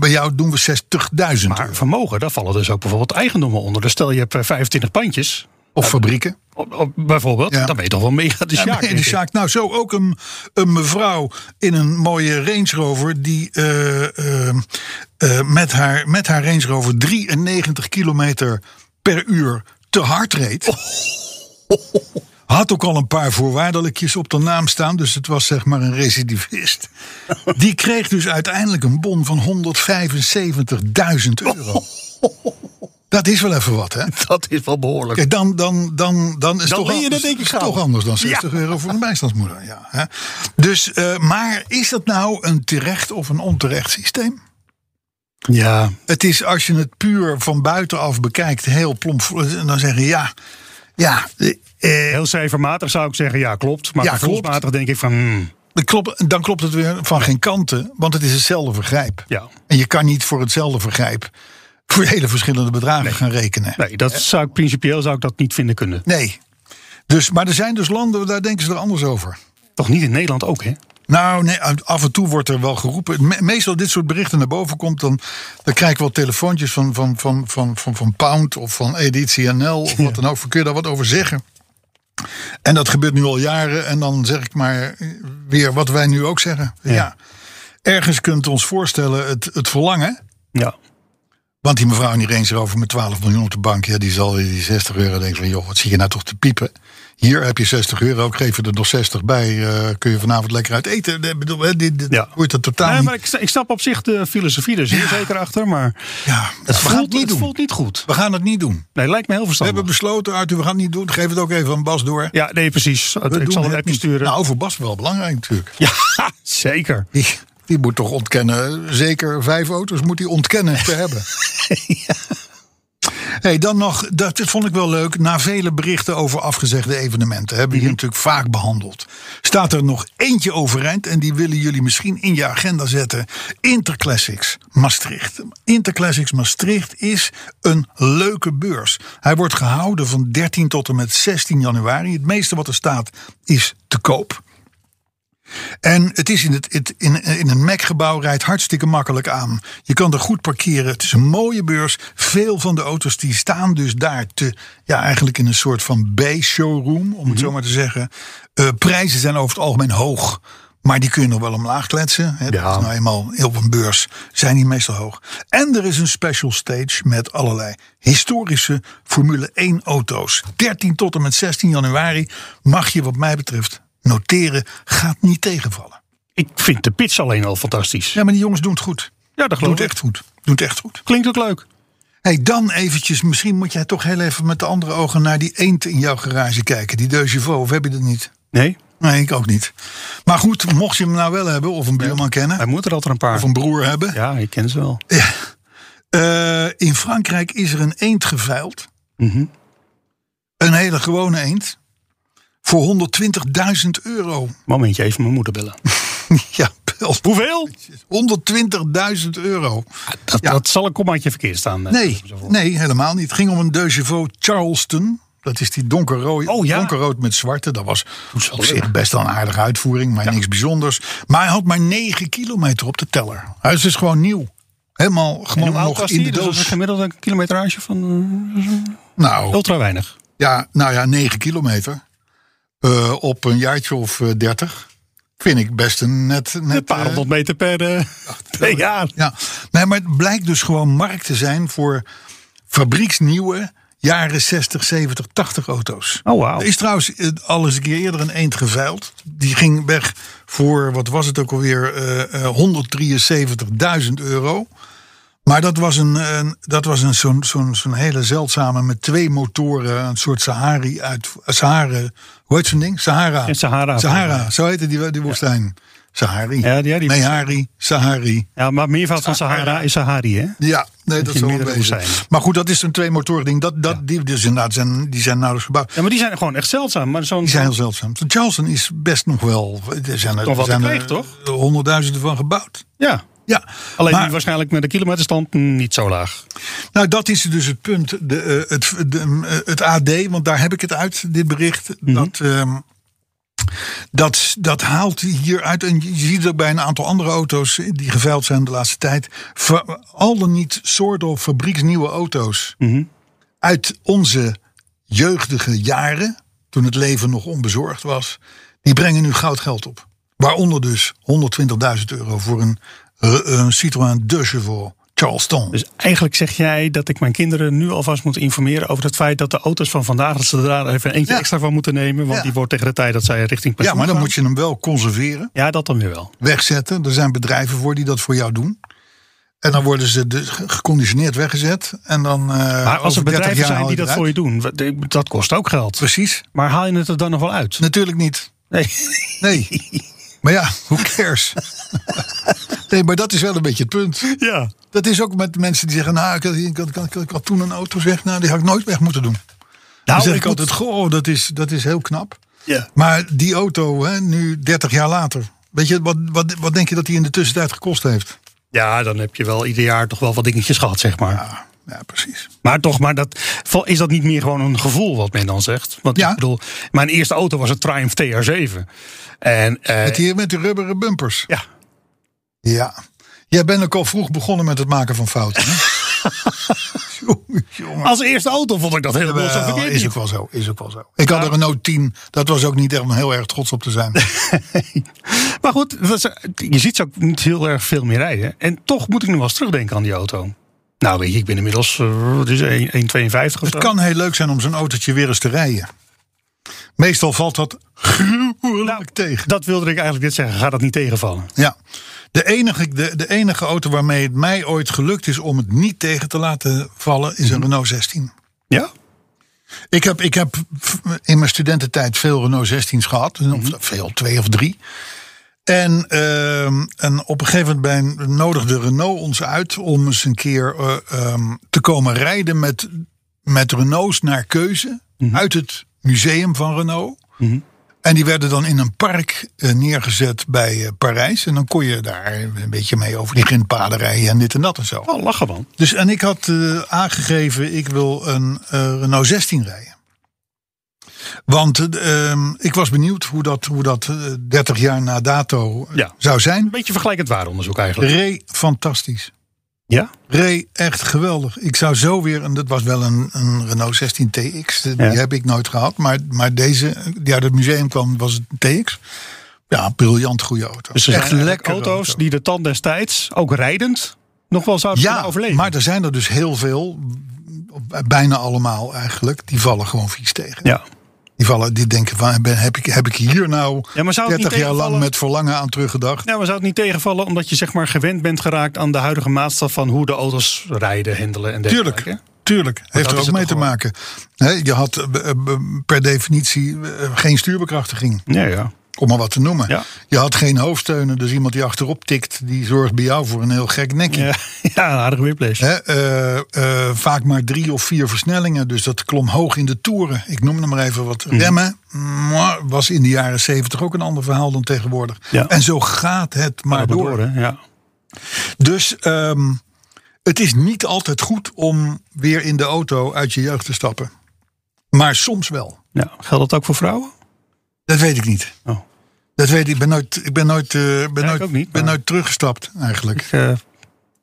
[SPEAKER 3] bij jou doen we 60.000
[SPEAKER 4] Maar vermogen, daar vallen dus ook bijvoorbeeld eigendommen onder. Dus stel je hebt eh, 25 pandjes,
[SPEAKER 3] Of fabrieken.
[SPEAKER 4] op- op- bijvoorbeeld,
[SPEAKER 3] Ja.
[SPEAKER 4] dan ben je toch wel mega de
[SPEAKER 3] Ja,
[SPEAKER 4] sjaak. denk
[SPEAKER 3] de
[SPEAKER 4] ik.
[SPEAKER 3] zaak. Nou, zo ook een, een mevrouw in een mooie Range Rover. die eh, eh, eh, met, haar, met haar Range Rover 93 kilometer per uur te hard reed. Had ook al een paar voorwaardelijkjes op de naam staan. Dus het was zeg maar een recidivist. Die kreeg dus uiteindelijk een bon van 175.000 euro. Dat is wel even wat, hè?
[SPEAKER 4] Dat is wel behoorlijk.
[SPEAKER 3] Kijk, dan, dan, dan, dan is
[SPEAKER 4] Dan
[SPEAKER 3] toch,
[SPEAKER 4] je
[SPEAKER 3] anders,
[SPEAKER 4] er denk ik
[SPEAKER 3] toch anders dan 60 euro voor een bijstandsmoeder. Ja, hè? Dus, eh, maar is dat nou een terecht of een onterecht systeem?
[SPEAKER 4] Ja,
[SPEAKER 3] Het is als je het puur van buitenaf bekijkt, heel plomp. Dan zeg je ja, ja, eh, eh,
[SPEAKER 4] heel cijfermatig zou ik zeggen, ja klopt. Maar
[SPEAKER 3] Ja,
[SPEAKER 4] gevoelsmatig denk ik van, hmm,
[SPEAKER 3] dan klopt, dan klopt het weer van geen kanten, want het is hetzelfde vergrijp.
[SPEAKER 4] ja.
[SPEAKER 3] En je kan niet voor hetzelfde vergrijp voor hele verschillende bedragen gaan rekenen.
[SPEAKER 4] Nee, dat zou ik principieel zou ik dat niet vinden kunnen.
[SPEAKER 3] Nee. Dus, maar er zijn dus landen, daar denken ze er anders over.
[SPEAKER 4] Toch niet in Nederland ook, hè?
[SPEAKER 3] Nou, nee, af en toe wordt er wel geroepen. Me- meestal dit soort berichten naar boven komt, dan, dan krijg ik wel telefoontjes van, van, van, van, van, van Pound of van Editie NL of wat dan ook. Kun je daar wat over zeggen? En dat gebeurt nu al jaren. En dan zeg ik maar weer wat wij nu ook zeggen. Ja. Ergens kunt u ons voorstellen het, het verlangen.
[SPEAKER 4] Ja.
[SPEAKER 3] Want die mevrouw in die Range Rover met 12 miljoen op de bank, ja, die zal weer die 60 euro denken van, joh, wat zie je nou toch te piepen? Hier heb je 60 euro, ik geef je er nog 60 bij, eh, kun je vanavond lekker uit eten. Ik bedoel, dit, dit
[SPEAKER 4] Ja.
[SPEAKER 3] wordt totaal
[SPEAKER 4] Nee, maar ik, ik snap op zich de filosofie er zeer zeker achter, maar
[SPEAKER 3] Ja,
[SPEAKER 4] het,
[SPEAKER 3] we
[SPEAKER 4] voelt,
[SPEAKER 3] het niet
[SPEAKER 4] het voelt niet goed.
[SPEAKER 3] We gaan het niet doen.
[SPEAKER 4] Nee, lijkt me heel
[SPEAKER 3] We
[SPEAKER 4] verstandig.
[SPEAKER 3] hebben besloten, Arthur, we gaan het niet doen. Geef het ook even aan Bas door.
[SPEAKER 4] Ja, nee, precies.
[SPEAKER 3] We
[SPEAKER 4] ik zal
[SPEAKER 3] het
[SPEAKER 4] appje
[SPEAKER 3] niet.
[SPEAKER 4] sturen.
[SPEAKER 3] Nou, voor Bas wel belangrijk natuurlijk.
[SPEAKER 4] ja, zeker.
[SPEAKER 3] Die, die moet toch ontkennen, zeker vijf auto's moet hij ontkennen te hebben. Hey, dan nog, dat vond ik wel leuk. Na vele berichten over afgezegde evenementen, hebben we hier natuurlijk vaak behandeld. Staat er nog eentje overeind en die willen jullie misschien in je agenda zetten. Interclassics Maastricht. Interclassics Maastricht is een leuke beurs. Hij wordt gehouden van 13 tot en met 16 januari. Het meeste wat er staat is te koop. En het is in, het, het, in, in een Mac-gebouw, rijdt hartstikke makkelijk aan. Je kan er goed parkeren. Het is een mooie beurs. Veel van de auto's die staan dus daar te, ja, eigenlijk in een soort van B-showroom, om het zo maar te zeggen. Eh, prijzen zijn over het algemeen hoog. Maar die kun je nog wel omlaag kletsen. Hè.
[SPEAKER 4] Ja.
[SPEAKER 3] Dat is nou eenmaal op een beurs zijn die meestal hoog. En er is een special stage met allerlei historische Formule 1 auto's. 13 tot en met 16 januari mag je wat mij betreft noteren. Gaat niet tegenvallen.
[SPEAKER 4] Ik vind de pitch alleen al fantastisch.
[SPEAKER 3] Ja, maar die jongens doen het goed.
[SPEAKER 4] Ja, dat
[SPEAKER 3] Doen
[SPEAKER 4] geloof
[SPEAKER 3] het
[SPEAKER 4] ik.
[SPEAKER 3] echt goed. Doen het echt goed.
[SPEAKER 4] Klinkt ook leuk.
[SPEAKER 3] Hey, dan eventjes, misschien moet jij toch heel even met de andere ogen naar die eend in jouw garage kijken. Die Chevaux, of heb je dat niet?
[SPEAKER 4] Nee,
[SPEAKER 3] Nee, ik ook niet. Maar goed, mocht je hem nou wel hebben, of een buurman kennen,
[SPEAKER 4] hij moet er altijd een paar.
[SPEAKER 3] of een broer hebben.
[SPEAKER 4] Ja, ik ken ze wel.
[SPEAKER 3] Eh, in Frankrijk is er een eend geveild.
[SPEAKER 4] Mhm.
[SPEAKER 3] Een hele gewone eend. Voor 120.000 euro.
[SPEAKER 4] Momentje, even mijn moeder bellen.
[SPEAKER 3] ja, bel.
[SPEAKER 4] Hoeveel?
[SPEAKER 3] 120.000 euro.
[SPEAKER 4] Dat,
[SPEAKER 3] Ja.
[SPEAKER 4] dat zal een kommaatje verkeerd staan. eh,
[SPEAKER 3] Nee, nee, helemaal niet. Het ging om een Chevaux Charleston. Dat is die donkerrood,
[SPEAKER 4] Oh, ja.
[SPEAKER 3] donkerrood met zwarte. Dat was op zich best wel een aardige uitvoering, maar niks bijzonders. Maar hij had maar 9 kilometer op de teller. Hij is dus gewoon nieuw. Helemaal gewoon nog in de
[SPEAKER 4] Dus dat is een
[SPEAKER 3] doos.
[SPEAKER 4] kilometrage van eh,
[SPEAKER 3] Nou,
[SPEAKER 4] ultra weinig.
[SPEAKER 3] ja, nou ja, 9 kilometer. Eh, op een jaartje of eh, 30. Vind ik best een net. net
[SPEAKER 4] Een paar
[SPEAKER 3] eh,
[SPEAKER 4] honderd meter per, per jaar.
[SPEAKER 3] Ja, nee, maar het blijkt dus gewoon markt te zijn voor fabrieksnieuwe jaren 60, 70, 80 auto's.
[SPEAKER 4] Oh, wauw.
[SPEAKER 3] Er is trouwens al eens een keer eerder een eend geveild. Die ging weg voor, wat was het ook alweer, eh, 173.000 euro. Maar dat was een, een dat was een zo'n zo'n zo'n hele zeldzame met twee motoren, een soort Sahari uit Sahara. Hoe heet zo'n ding? Sahara.
[SPEAKER 4] In Sahara.
[SPEAKER 3] Sahara, zo heette die, die woestijn. Sahari.
[SPEAKER 4] Ja, ja, die-
[SPEAKER 3] Mehari, Sahari.
[SPEAKER 4] Ja, maar meervoud van Sahara is Sahari, hè?
[SPEAKER 3] Ja, nee, dat is wel
[SPEAKER 4] woestijnen.
[SPEAKER 3] Maar goed, dat is een twee motoren ding. Dat, dat, die, dus inderdaad zijn, die zijn nauwelijks gebouwd.
[SPEAKER 4] Ja, maar die zijn gewoon echt zeldzaam. Maar zo'n
[SPEAKER 3] Die zijn heel zeldzaam. De Charleston is best nog wel. Er zijn er, zijn er
[SPEAKER 4] toch?
[SPEAKER 3] honderdduizenden van gebouwd.
[SPEAKER 4] Ja.
[SPEAKER 3] Ja,
[SPEAKER 4] Alleen
[SPEAKER 3] Maar-
[SPEAKER 4] waarschijnlijk met de kilometerstand niet zo laag.
[SPEAKER 3] Nou, dat is dus het punt. De, eh, het, de, eh, het AD, want daar heb ik het uit, dit bericht.
[SPEAKER 4] Mhm.
[SPEAKER 3] dat, ehm, dat, dat haalt hieruit. En je ziet het ook bij een aantal andere auto's die geveild zijn de laatste tijd. Ver- al dan niet soort of fabrieksnieuwe auto's.
[SPEAKER 4] Mhm.
[SPEAKER 3] Uit onze jeugdige jaren, toen het leven nog onbezorgd was. Die brengen nu goud geld op. Waaronder dus 120.000 euro voor een, eh, een Citroën De Chevaux Charleston.
[SPEAKER 4] Dus eigenlijk zeg jij dat ik mijn kinderen nu alvast moet informeren over het feit dat de auto's van vandaag, dat ze er even eentje
[SPEAKER 3] Ja.
[SPEAKER 4] extra van moeten nemen. Want
[SPEAKER 3] Ja.
[SPEAKER 4] die wordt tegen de tijd dat zij richting
[SPEAKER 3] Ja,
[SPEAKER 4] pensioen
[SPEAKER 3] maar dan
[SPEAKER 4] gaan.
[SPEAKER 3] moet je hem wel conserveren,
[SPEAKER 4] Ja, dat dan weer wel.
[SPEAKER 3] wegzetten. Er zijn bedrijven voor die dat voor jou doen. En dan worden ze dus geconditioneerd weggezet. En dan. eh,
[SPEAKER 4] Maar als er
[SPEAKER 3] over 30
[SPEAKER 4] bedrijven zijn die dat voor je doen, dat kost ook geld.
[SPEAKER 3] Precies.
[SPEAKER 4] Maar haal je het er dan nog wel uit?
[SPEAKER 3] Natuurlijk niet.
[SPEAKER 4] Nee.
[SPEAKER 3] Nee. maar ja, who cares? nee, maar dat is wel een beetje het punt.
[SPEAKER 4] Ja.
[SPEAKER 3] Dat is ook met mensen die zeggen: Nou, ik had, ik had, ik had, ik had toen een auto zeg, nou, die had ik nooit weg moeten doen. Dan
[SPEAKER 4] Nou,
[SPEAKER 3] zeg ik
[SPEAKER 4] moet-
[SPEAKER 3] altijd: Goh, dat is, dat is heel knap.
[SPEAKER 4] Ja.
[SPEAKER 3] Maar die auto, hè, nu 30 jaar later. Weet je, wat, wat, wat denk je dat die in de tussentijd gekost heeft?
[SPEAKER 4] ja, dan heb je wel ieder jaar toch wel wat dingetjes gehad, zeg maar.
[SPEAKER 3] Ja, ja precies.
[SPEAKER 4] Maar toch, maar dat, is dat niet meer gewoon een gevoel wat men dan zegt? Want
[SPEAKER 3] Ja.
[SPEAKER 4] ik bedoel, mijn eerste auto was een Triumph TR7. En eh,
[SPEAKER 3] Met die, met die rubberen bumpers.
[SPEAKER 4] ja,
[SPEAKER 3] Ja. Jij bent ook al vroeg begonnen met het maken van fouten. Hè? Jongen,
[SPEAKER 4] als eerste auto vond ik dat helemaal zo verkeerd
[SPEAKER 3] is ook wel zo, is ook wel zo. Ik had een Renault 10, dat was ook niet echt om heel erg trots op te zijn.
[SPEAKER 4] Maar goed, je ziet ze ook niet heel erg veel meer rijden. En toch moet ik nog wel eens terugdenken aan die auto. Nou weet je, ik ben inmiddels eh, is het, 1 1,52 of
[SPEAKER 3] Het kan heel leuk zijn om zo'n autootje weer eens te rijden. Meestal valt dat gruwelijk
[SPEAKER 4] Nou,
[SPEAKER 3] tegen.
[SPEAKER 4] Dat wilde ik eigenlijk net zeggen. Ga dat niet tegenvallen.
[SPEAKER 3] Ja. De enige, de, de enige auto waarmee het mij ooit gelukt is om het niet tegen te laten vallen, is een
[SPEAKER 4] Mhm.
[SPEAKER 3] Renault 16.
[SPEAKER 4] Ja?
[SPEAKER 3] Ik heb, ik heb in mijn studententijd veel Renault 16's gehad. Of veel, twee of drie. En, ehm, en op een gegeven moment nodigde Renault ons uit om eens een keer eh, ehm, te komen rijden met, met Renaults naar keuze uit het museum van Renault. En die werden dan in een park eh, neergezet bij eh, Parijs. En dan kon je daar een beetje mee over die grindpaden rijden en dit en dat en zo.
[SPEAKER 4] Oh, lachen man.
[SPEAKER 3] Dus, en ik had aangegeven, ik wil een Renault 16 rijden. Want eh, ehm, ik was benieuwd hoe dat, hoe dat eh, 30 jaar na dato eh,
[SPEAKER 4] Ja.
[SPEAKER 3] zou zijn.
[SPEAKER 4] Een beetje vergelijkend waaronderzoek eigenlijk.
[SPEAKER 3] Reed fantastisch.
[SPEAKER 4] Ja?
[SPEAKER 3] Reed echt geweldig. Ik zou zo weer, en dat was wel een, een Renault 16 TX, die
[SPEAKER 4] Ja.
[SPEAKER 3] heb ik nooit gehad. Maar, maar deze, die uit het museum kwam, was het TX. Ja, briljant goede auto.
[SPEAKER 4] Dus er
[SPEAKER 3] echt
[SPEAKER 4] zijn
[SPEAKER 3] lekker
[SPEAKER 4] auto's die de tand destijds, ook rijdend, nog wel zouden
[SPEAKER 3] Ja,
[SPEAKER 4] overleven.
[SPEAKER 3] maar er zijn er dus heel veel, bijna allemaal eigenlijk, die vallen gewoon vies tegen.
[SPEAKER 4] ja.
[SPEAKER 3] Die vallen, die denken van, ben- heb ik, heb ik hier nou
[SPEAKER 4] Ja, maar zou het
[SPEAKER 3] 30
[SPEAKER 4] niet
[SPEAKER 3] jaar lang met verlangen aan teruggedacht?
[SPEAKER 4] Ja, maar zou het niet tegenvallen omdat je zeg maar gewend bent geraakt aan de huidige maatstaf van hoe de auto's rijden, handelen en dergelijke?
[SPEAKER 3] Tuurlijk, tuurlijk. Heeft
[SPEAKER 4] dat
[SPEAKER 3] er ook mee te maken. Je had eh, eh, per definitie eh, geen stuurbekrachtiging,
[SPEAKER 4] Ja, ja.
[SPEAKER 3] Om maar wat te noemen.
[SPEAKER 4] Ja.
[SPEAKER 3] Je had geen hoofdsteunen, dus iemand die achterop tikt, die zorgt bij jou voor een heel gek nekje.
[SPEAKER 4] Ja, ja, een aardige whiplash.
[SPEAKER 3] Eh, eh, vaak maar drie of vier versnellingen, dus dat klom hoog in de toeren. Ik noem het maar even wat.
[SPEAKER 4] Mhm.
[SPEAKER 3] Remmen was in de jaren zeventig ook een ander verhaal dan tegenwoordig.
[SPEAKER 4] Ja.
[SPEAKER 3] En zo gaat het maar
[SPEAKER 4] Maar
[SPEAKER 3] door.
[SPEAKER 4] hè? Ja.
[SPEAKER 3] Dus ehm, het is niet altijd goed om weer in de auto uit je jeugd te stappen. Maar soms wel.
[SPEAKER 4] ja. Geldt dat ook voor vrouwen?
[SPEAKER 3] Dat weet ik niet.
[SPEAKER 4] Oh.
[SPEAKER 3] Dat weet ik. Ik ben nooit, ik ben nooit, eh, ben nooit,
[SPEAKER 4] niet,
[SPEAKER 3] ben nooit teruggestapt eigenlijk.
[SPEAKER 4] Ik, eh,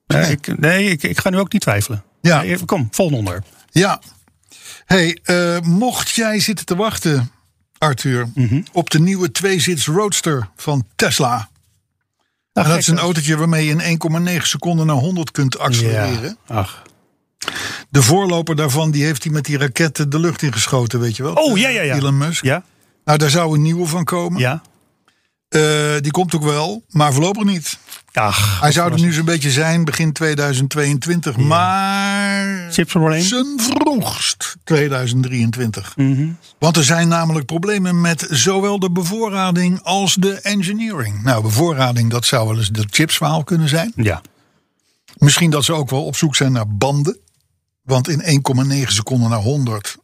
[SPEAKER 4] nee,
[SPEAKER 3] Nee.
[SPEAKER 4] ik, nee ik, ik ga nu ook niet twijfelen.
[SPEAKER 3] Ja.
[SPEAKER 4] Nee, kom, volgende onder.
[SPEAKER 3] Ja. Hey, eh, mocht jij zitten te wachten, Arthur,
[SPEAKER 4] Mhm.
[SPEAKER 3] op de nieuwe tweezits Roadster van Tesla. En dat is een autootje waarmee je in 1,9 seconden naar 100 kunt accelereren.
[SPEAKER 4] Ja. Ach.
[SPEAKER 3] De voorloper daarvan die heeft hij met die raketten de lucht ingeschoten, weet je wel?
[SPEAKER 4] Oh, ja, ja, ja.
[SPEAKER 3] Elon Musk.
[SPEAKER 4] Ja?
[SPEAKER 3] Nou, daar zou een nieuwe van komen.
[SPEAKER 4] Ja?
[SPEAKER 3] Eh, die komt ook wel, maar voorlopig niet.
[SPEAKER 4] Ach,
[SPEAKER 3] Hij zou er nu zo'n beetje zijn begin 2022, maar
[SPEAKER 4] chipsprobleem.
[SPEAKER 3] zijn vroegst 2023.
[SPEAKER 4] Mhm.
[SPEAKER 3] Want er zijn namelijk problemen met zowel de bevoorrading als de engineering. Nou, bevoorrading, dat zou wel eens de chipsverhaal kunnen zijn.
[SPEAKER 4] Ja.
[SPEAKER 3] Misschien dat ze ook wel op zoek zijn naar banden. Want in 1,9 seconden naar 100,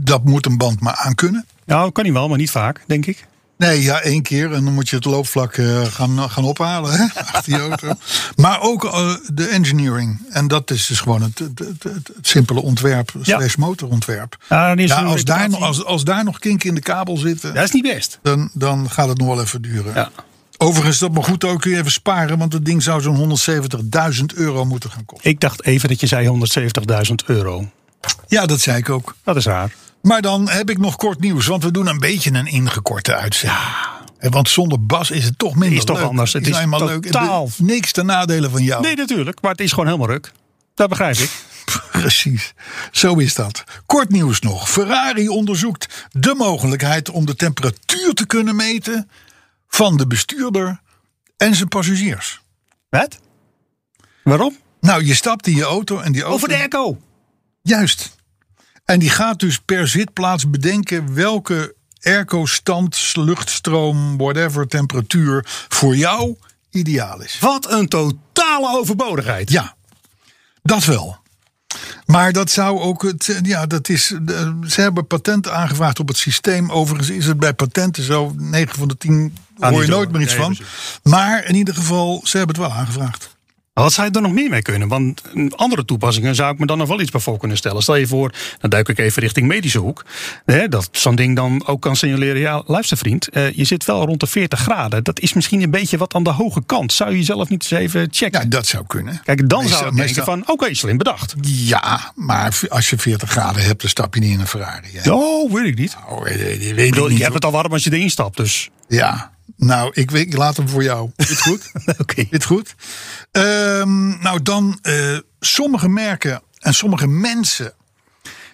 [SPEAKER 3] dat moet een band maar aan kunnen.
[SPEAKER 4] Nou, kan hij wel, maar niet vaak, denk ik.
[SPEAKER 3] Nee, ja, één keer. En dan moet je het loopvlak eh, gaan, gaan ophalen hè, achter die auto. Maar ook eh, de engineering. En dat is dus gewoon het, het, het, het simpele ontwerp, slash motorontwerp.
[SPEAKER 4] Ja, dan is
[SPEAKER 3] Ja,
[SPEAKER 4] een
[SPEAKER 3] als, daar, als, als daar nog kinken in de kabel zitten,
[SPEAKER 4] Dat is niet best.
[SPEAKER 3] dan, dan gaat het nog wel even duren.
[SPEAKER 4] Ja.
[SPEAKER 3] Overigens, dat maar goed ook kun je even sparen. Want het ding zou zo'n 170.000 euro moeten gaan kosten.
[SPEAKER 4] Ik dacht even dat je zei 170.000 euro.
[SPEAKER 3] Ja, dat zei ik ook.
[SPEAKER 4] Dat is raar.
[SPEAKER 3] Maar dan heb ik nog kort nieuws. Want we doen een beetje een ingekorte uitzending. En Want zonder Bas is het toch minder
[SPEAKER 4] Is toch
[SPEAKER 3] leuk.
[SPEAKER 4] anders. Het is
[SPEAKER 3] eenmaal
[SPEAKER 4] totaal-
[SPEAKER 3] De- Niks ten nadele van jou.
[SPEAKER 4] Nee, natuurlijk. Maar het is gewoon helemaal ruk. Dat begrijp ik.
[SPEAKER 3] Precies, zo is dat. Kort nieuws nog. Ferrari onderzoekt de mogelijkheid om de temperatuur te kunnen meten van de bestuurder en zijn passagiers.
[SPEAKER 4] Wat? Waarom?
[SPEAKER 3] Nou, je stapt in je auto en die auto...
[SPEAKER 4] Over de airco.
[SPEAKER 3] Juist. En die gaat dus per zitplaats bedenken welke airco-stand, luchtstroom, whatever, temperatuur voor jou ideaal is.
[SPEAKER 4] Wat een totale overbodigheid.
[SPEAKER 3] Ja, dat wel. Maar dat zou ook het. Ja, dat is. Ze hebben patenten aangevraagd op het systeem. Overigens is het bij patenten zo. 9 van de 10
[SPEAKER 4] Ah,
[SPEAKER 3] hoor je nooit meer iets van. Maar in ieder geval, ze hebben het wel aangevraagd.
[SPEAKER 4] Wat zou je er nog meer mee kunnen? Want een andere toepassingen zou ik me dan nog wel iets bij voor kunnen stellen. Stel je voor, dan duik ik even richting medische hoek. Hè, dat zo'n ding dan ook kan signaleren. Ja, luister vriend, eh, je zit wel rond de 40 graden. Dat is misschien een beetje wat aan de hoge kant. Zou je zelf niet eens even checken?
[SPEAKER 3] Ja, dat zou kunnen.
[SPEAKER 4] Kijk, dan
[SPEAKER 3] Meestal-
[SPEAKER 4] zou ik denken van, oké, slim bedacht.
[SPEAKER 3] Ja, maar als je 40 graden hebt, dan stap je niet in een Ferrari. Hè?
[SPEAKER 4] Oh, weet ik niet.
[SPEAKER 3] Oh, weet, weet, weet
[SPEAKER 4] Ik
[SPEAKER 3] ik
[SPEAKER 4] bedoel,
[SPEAKER 3] niet.
[SPEAKER 4] je hebt het al warm als je erin stapt, dus...
[SPEAKER 3] Ja, nou, ik, laat hem voor jou. Is goed?
[SPEAKER 4] Oké.
[SPEAKER 3] Is goed? Ehm, nou, dan eh, sommige merken en sommige mensen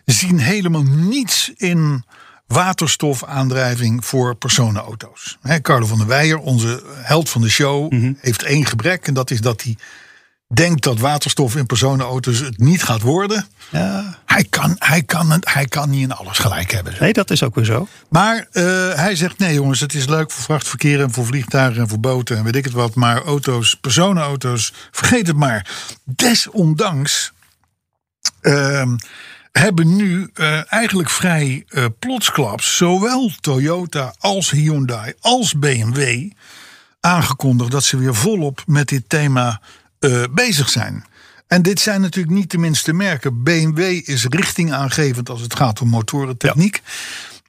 [SPEAKER 3] zien helemaal niets in waterstofaandrijving voor personenauto's. Carlo van der Weijer, onze held van de show, heeft één gebrek. En dat is dat hij denkt dat waterstof in personenauto's het niet gaat worden.
[SPEAKER 4] Ja.
[SPEAKER 3] Hij kan, hij kan, hij kan niet in alles gelijk hebben.
[SPEAKER 4] Nee, dat is ook weer zo.
[SPEAKER 3] Maar eh, hij zegt: nee, jongens, het is leuk voor vrachtverkeer en voor vliegtuigen en voor boten en weet ik het wat. Maar auto's, personenauto's, vergeet het maar. Desondanks ehm, hebben nu eh, eigenlijk vrij eh, plotsklaps zowel Toyota als Hyundai als BMW aangekondigd dat ze weer volop met dit thema eh, bezig zijn. En dit zijn natuurlijk niet de minste merken. BMW is richtingaangevend als het gaat om motorentechniek.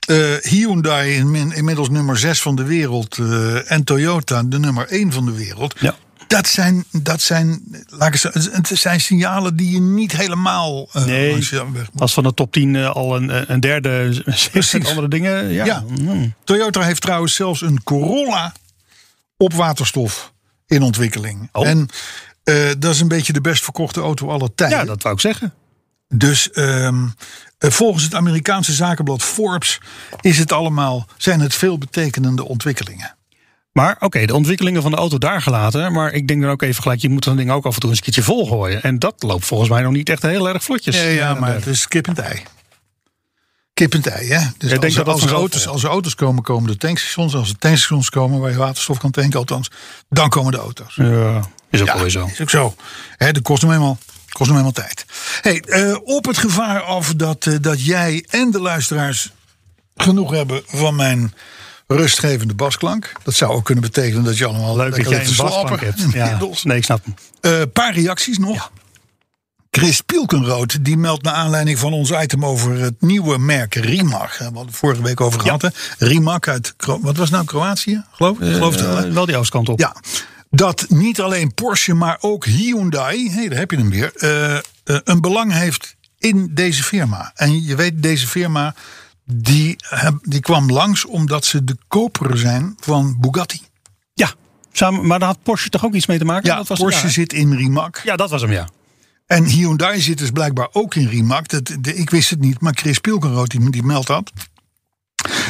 [SPEAKER 3] Eh, Hyundai in- inmiddels nummer 6 van de wereld. eh, en Toyota de nummer 1 van de wereld.
[SPEAKER 4] Ja.
[SPEAKER 3] Dat zijn, dat zijn, laat ik zeggen, het zijn signalen die je niet helemaal
[SPEAKER 4] Nee.
[SPEAKER 3] langs je.
[SPEAKER 4] Als van de top 10 eh, al een, een derde zit andere dingen. Ja.
[SPEAKER 3] Ja.
[SPEAKER 4] Mm.
[SPEAKER 3] Toyota heeft trouwens zelfs een Corolla op waterstof in ontwikkeling.
[SPEAKER 4] Oh.
[SPEAKER 3] En eh, dat is een beetje de best verkochte auto aller tijden.
[SPEAKER 4] ja, dat wou ik zeggen.
[SPEAKER 3] Dus ehm, eh, volgens het Amerikaanse zakenblad Forbes is het allemaal, zijn het veelbetekenende ontwikkelingen.
[SPEAKER 4] Maar oké, de ontwikkelingen van de auto daar gelaten. Maar ik denk dan ook even gelijk, je moet zo'n ding ook af en toe eens een keertje volgooien. En dat loopt volgens mij nog niet echt heel erg vlotjes.
[SPEAKER 3] Ja, ja, maar het is kip en ei. Kip en ei, hè? Dus
[SPEAKER 4] denk
[SPEAKER 3] als,
[SPEAKER 4] dat dat
[SPEAKER 3] als, er
[SPEAKER 4] vanzelf
[SPEAKER 3] auto's, als er auto's komen, komen de tankstations. Als er tankstations komen waar je waterstof kan tanken, althans, dan komen de auto's.
[SPEAKER 4] Ja, is ook
[SPEAKER 3] Ja,
[SPEAKER 4] wel weer zo.
[SPEAKER 3] is ook zo. Hè, dat kost hem eenmaal, kost hem eenmaal tijd. Hey, eh, op het gevaar af dat, eh, dat jij en de luisteraars genoeg hebben van mijn rustgevende basklank. Dat zou ook kunnen betekenen dat je allemaal
[SPEAKER 4] Leuk dat jij een basklank hebt. Ja. Nee, ik snap hem.
[SPEAKER 3] Een paar reacties nog. Chris Pielkenrood die meldt naar aanleiding van ons item over het nieuwe merk Rimac. Hè, We hadden het vorige week over gehad. Hè? Rimac uit, Kro- wat was het nou, Kroatië? Geloof, geloof het wel?
[SPEAKER 4] Eh, wel die oostkant op.
[SPEAKER 3] Ja, dat niet alleen Porsche, maar ook Hyundai, hey, daar heb je hem weer, eh, eh, een belang heeft in deze firma. En je weet, deze firma die, heb- die kwam langs omdat ze de koper zijn van Bugatti.
[SPEAKER 4] Ja, samen, maar daar had Porsche toch ook iets mee te maken?
[SPEAKER 3] Ja,
[SPEAKER 4] dat was
[SPEAKER 3] Porsche zit in Rimac.
[SPEAKER 4] Ja, dat was hem, ja.
[SPEAKER 3] En Hyundai zit dus blijkbaar ook in Rimac. Dat, de, ik wist het niet, maar Chris Pilkenrood die, die meldt dat.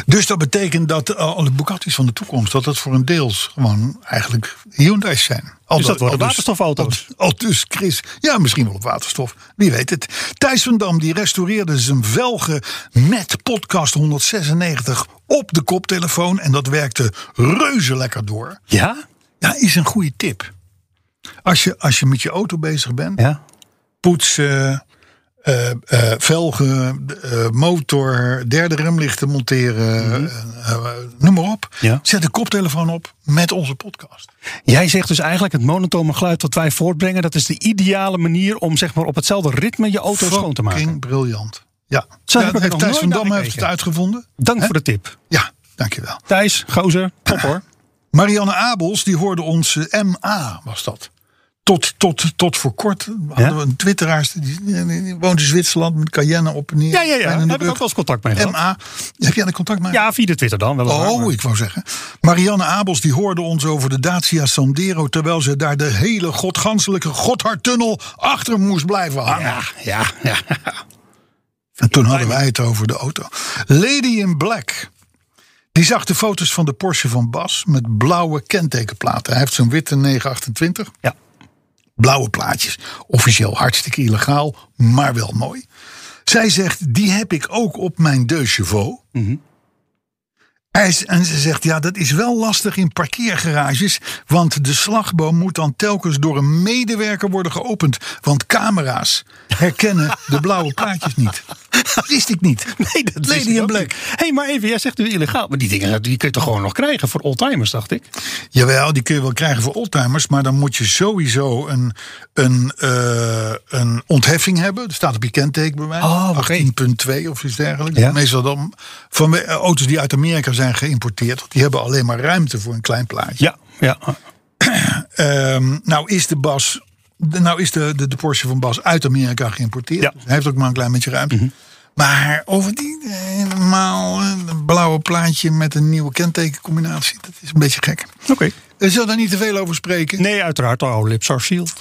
[SPEAKER 3] Dus dat betekent dat uh, alle Bugatti's van de toekomst, dat het voor een deels gewoon eigenlijk Hyundai's zijn. Al
[SPEAKER 4] Dus dat worden
[SPEAKER 3] al
[SPEAKER 4] waterstofauto's.
[SPEAKER 3] Al, al dus Chris, ja misschien wel op waterstof, wie weet het. Thijs van Dam die restaureerde zijn velgen met podcast 196 op de koptelefoon. En dat werkte reuze lekker door.
[SPEAKER 4] Ja?
[SPEAKER 3] Ja, is een goede tip. Als je, als je met je auto bezig bent,
[SPEAKER 4] Ja.
[SPEAKER 3] poetsen, eh, eh, velgen, eh, motor, derde remlichten monteren, eh, noem maar op.
[SPEAKER 4] Ja.
[SPEAKER 3] Zet de koptelefoon op met onze podcast.
[SPEAKER 4] Jij zegt dus eigenlijk het monotone geluid dat wij voortbrengen, dat is de ideale manier om zeg maar op hetzelfde ritme je auto schoon te maken.
[SPEAKER 3] Briljant. Ja,
[SPEAKER 4] Zo er
[SPEAKER 3] heeft Thijs van
[SPEAKER 4] naar
[SPEAKER 3] Dam heeft het uitgevonden.
[SPEAKER 4] Dank voor de tip.
[SPEAKER 3] Ja, dankjewel.
[SPEAKER 4] Thijs, gozer, top hoor.
[SPEAKER 3] Marianne Abels, die hoorde ons MA, was dat. Tot, tot, tot voor kort hadden
[SPEAKER 4] Ja?
[SPEAKER 3] we een twitteraar, die, woont in Zwitserland met Cayenne op en neer.
[SPEAKER 4] Ja, ja, ja. Daar heb ik ook wel eens contact mee gehad.
[SPEAKER 3] MA, heb jij de contact mee?
[SPEAKER 4] Ja, via de Twitter dan. Weliswaar,
[SPEAKER 3] Oh,
[SPEAKER 4] maar-
[SPEAKER 3] ik wou zeggen. Marianne Abels die hoorde ons over de Dacia Sandero... terwijl ze daar de hele godganselijke Gotthardtunnel achter moest blijven hangen.
[SPEAKER 4] Ja, ja, ja.
[SPEAKER 3] En toen hadden wij het over de auto. Lady in Black. Die zag de foto's van de Porsche van Bas met blauwe kentekenplaten. Hij heeft zo'n witte 928.
[SPEAKER 4] Ja.
[SPEAKER 3] Blauwe plaatjes. Officieel hartstikke illegaal, maar wel mooi. Zij zegt, die heb ik ook op mijn Deux Chevaux. Is- En ze zegt, ja, dat is wel lastig in parkeergarages. Want de slagboom moet dan telkens door een medewerker worden geopend. Want camera's herkennen de blauwe plaatjes niet. Wist ik niet.
[SPEAKER 4] Nee, dat
[SPEAKER 3] Lady in Black.
[SPEAKER 4] Hé, hey, maar even, jij zegt nu illegaal. Maar die dingen die kun je toch gewoon nog krijgen voor oldtimers, dacht ik?
[SPEAKER 3] Jawel, die kun je wel krijgen voor oldtimers. Maar dan moet je sowieso een, een, eh, een ontheffing hebben. Er staat op je kentekenbewijs.
[SPEAKER 4] Oh, oké.
[SPEAKER 3] 18.2 of iets dergelijks.
[SPEAKER 4] Ja.
[SPEAKER 3] Meestal dan van eh, auto's die uit Amerika zijn geïmporteerd. Die hebben alleen maar ruimte voor een klein plaatje.
[SPEAKER 4] Ja, ja.
[SPEAKER 3] Ehm, nou is de Bas. Nou is de, de, de Porsche van Bas uit Amerika geïmporteerd.
[SPEAKER 4] Ja.
[SPEAKER 3] Dus hij heeft ook maar een klein beetje ruimte.
[SPEAKER 4] Mhm.
[SPEAKER 3] Maar over die eh, helemaal eh, een blauwe plaatje met een nieuwe kentekencombinatie. Dat is een beetje gek.
[SPEAKER 4] Oké.
[SPEAKER 3] We zullen daar niet te veel over spreken.
[SPEAKER 4] Nee, uiteraard. Oh, lips are sealed.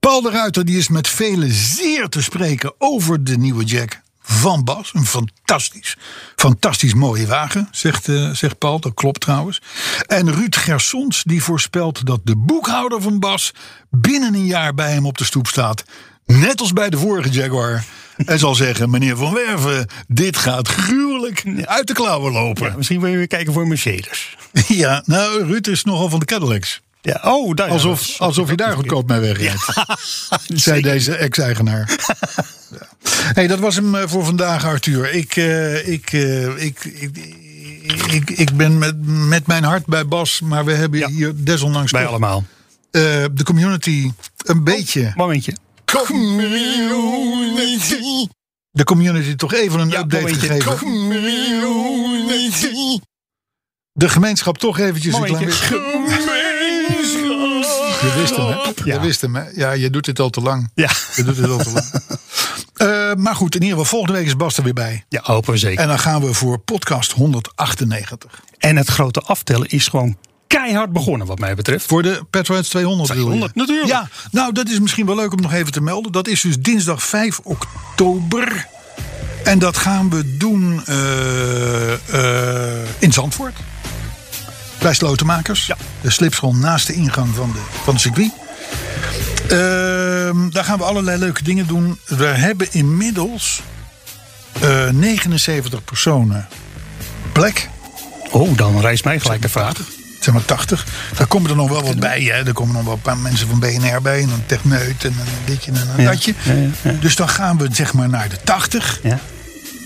[SPEAKER 3] Paul de Ruiter die is met velen zeer te spreken over de nieuwe Jack van Bas. Een fantastisch, fantastisch mooie wagen, zegt, eh, zegt Paul. Dat klopt trouwens. En Ruud Gersons die voorspelt dat de boekhouder van Bas binnen een jaar bij hem op de stoep staat. Net als bij de vorige Jaguar. En zal zeggen, meneer Van Werven, dit gaat gruwelijk uit de klauwen lopen.
[SPEAKER 4] Ja, misschien wil je weer kijken voor Mercedes.
[SPEAKER 3] Ja, nou, Ruud is nogal van de Cadillacs.
[SPEAKER 4] Ja, oh, daar, ja,
[SPEAKER 3] Alsof, alsof je daar goedkoop mee wegrijdt. Zei deze ex-eigenaar. Hey, dat was hem eh, voor vandaag, Arthur. Ik, eh, ik, eh, ik, ik, ik, ik ben met, met mijn hart bij Bas, maar we hebben
[SPEAKER 4] Ja.
[SPEAKER 3] hier desondanks
[SPEAKER 4] Bij
[SPEAKER 3] toch,
[SPEAKER 4] allemaal.
[SPEAKER 3] eh, de community een beetje.
[SPEAKER 4] Momentje.
[SPEAKER 3] De community toch even een
[SPEAKER 4] Ja,
[SPEAKER 3] update
[SPEAKER 4] momentje.
[SPEAKER 3] gegeven. De gemeenschap toch eventjes een klein beetje. Je wist hem, hè?
[SPEAKER 4] Ja.
[SPEAKER 3] Je wist hem, hè? Ja, je doet dit al te lang.
[SPEAKER 4] Ja.
[SPEAKER 3] Je doet dit al te lang. Eh, maar goed, in ieder geval, volgende week is Bas er weer bij.
[SPEAKER 4] ja, hopen we zeker.
[SPEAKER 3] En dan gaan we voor podcast 198.
[SPEAKER 4] En het grote aftellen is gewoon keihard begonnen, wat mij betreft.
[SPEAKER 3] Voor de Petroheads 200 bedoel je?
[SPEAKER 4] 200, natuurlijk.
[SPEAKER 3] Ja, nou dat is misschien wel leuk om nog even te melden. Dat is dus dinsdag 5 oktober. En dat gaan we doen eh, eh, in Zandvoort. Bij Slotenmakers.
[SPEAKER 4] Ja.
[SPEAKER 3] De slipschool naast de ingang van, de, van het circuit. Ehm, daar gaan we allerlei leuke dingen doen. We hebben inmiddels eh, 79 personen plek.
[SPEAKER 4] Oh, dan rijst mij gelijk de vraag.
[SPEAKER 3] zeg maar 80. Daar komen er nog wel wat bij. Hè. Er komen nog wel een paar mensen van BNR bij. En een techneut en een ditje en een
[SPEAKER 4] Ja,
[SPEAKER 3] datje.
[SPEAKER 4] ja, ja, ja.
[SPEAKER 3] Dus dan gaan we zeg maar naar de 80.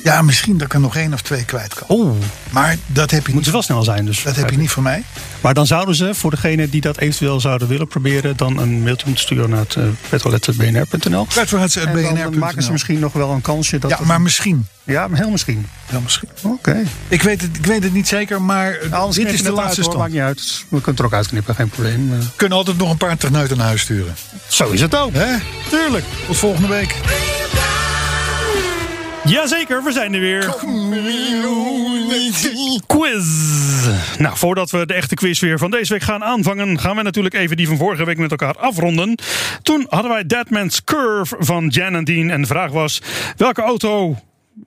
[SPEAKER 4] Ja.
[SPEAKER 3] Misschien dat ik er nog één of twee kwijt kan.
[SPEAKER 4] Oh,
[SPEAKER 3] Maar dat heb je, niet,
[SPEAKER 4] ze wel snel zijn dus.
[SPEAKER 3] dat heb je niet van mij.
[SPEAKER 4] Maar dan zouden ze, voor degene die dat eventueel zouden willen proberen... dan een mailtje moeten sturen naar het uh, petrolet.bnr.nl. En dan maken ze misschien nog wel een kansje. Dat
[SPEAKER 3] Ja, maar misschien.
[SPEAKER 4] ja, heel misschien.
[SPEAKER 3] Ja, misschien.
[SPEAKER 4] Oké.
[SPEAKER 3] Ik, weet het, ik weet het niet zeker, maar
[SPEAKER 4] Anders
[SPEAKER 3] dit
[SPEAKER 4] knip
[SPEAKER 3] is de laatste
[SPEAKER 4] uit, hoor. Maakt
[SPEAKER 3] stand.
[SPEAKER 4] niet uit. We kunnen het er ook uitknippen, geen probleem. Eh,
[SPEAKER 3] We kunnen altijd nog een paar techneuten naar huis sturen.
[SPEAKER 4] Zo is het ook.
[SPEAKER 3] Hè?
[SPEAKER 4] Tuurlijk.
[SPEAKER 3] Tot volgende week.
[SPEAKER 4] Jazeker, we zijn er weer. Quiz. Nou, voordat we de echte quiz weer van deze week gaan aanvangen, gaan we natuurlijk even die van vorige week met elkaar afronden. Toen hadden wij Deadman's Curve van Jan en Dean. En de vraag was: welke auto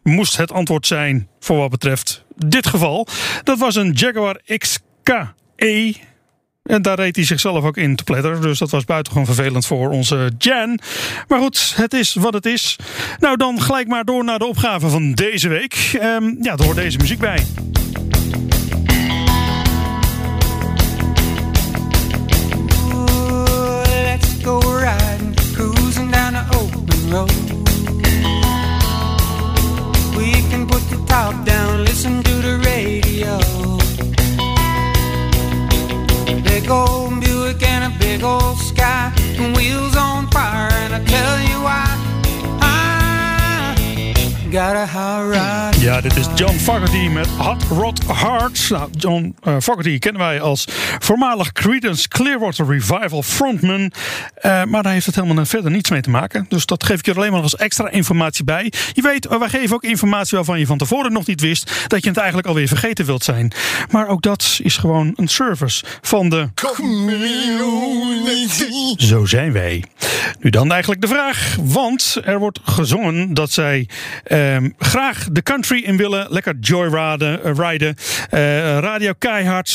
[SPEAKER 4] moest het antwoord zijn voor wat betreft dit geval. Dat was een Jaguar XKE. En daar reed hij zichzelf ook in te pletteren. Dus dat was buitengewoon vervelend voor onze Jan. Maar goed, het is wat het is. Nou, dan gelijk maar door naar de opgave van deze week. Um, ja, er hoort deze muziek bij.
[SPEAKER 5] Road. We can put the top down, listen to Big old Buick and a big old sky, and wheels on fire, and I tell you why.
[SPEAKER 4] Ja, dit is John Fogerty met Hot Rod Heart. Nou, John uh, Fogerty kennen wij als voormalig Creedence Clearwater Revival frontman. Uh, maar daar heeft het helemaal verder niets mee te maken. Dus dat geef ik je er alleen maar als extra informatie bij. Je weet, wij geven ook informatie waarvan je van tevoren nog niet wist dat je het eigenlijk alweer vergeten wilt zijn. Maar ook dat is gewoon een service van de community. Zo zijn wij. Nu dan eigenlijk de vraag, want er wordt gezongen dat zij uh, graag de country in willen. Lekker joyraden, uh, rijden. Uh, radio keihard.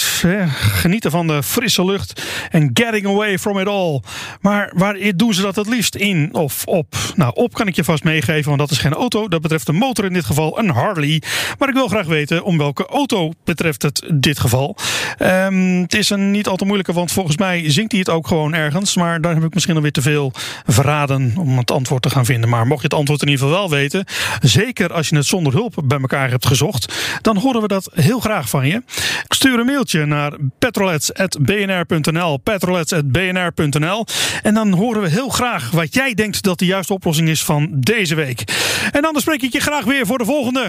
[SPEAKER 4] genieten van de frisse lucht. En getting away from it all. Maar waar doen ze dat het liefst in of op? Nou, op kan ik je vast meegeven, want dat is geen auto. Dat betreft de motor in dit geval, een Harley. Maar ik wil graag weten om welke auto betreft het dit geval. Um, het is een niet al te moeilijke, want volgens mij zingt hij het ook gewoon ergens. Maar daar heb ik misschien alweer te veel verraden om het antwoord te gaan vinden. Maar mocht je het antwoord in ieder geval wel weten, zeker als je het zonder hulp bij elkaar hebt gezocht, dan horen we dat heel graag van je. Ik stuur een mailtje naar petrolets.bnr.nl petrolets.bnr.nl en dan horen we heel graag wat jij denkt dat de juiste oplossing is van deze week. En anders spreek ik je graag weer voor de volgende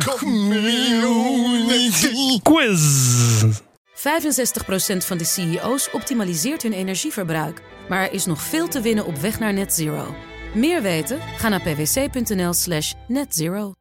[SPEAKER 4] quiz.
[SPEAKER 1] 65% van de CEO's optimaliseert hun energieverbruik. Maar er is nog veel te winnen op weg naar net zero. Meer weten? Ga naar pwc.nl slash netzero.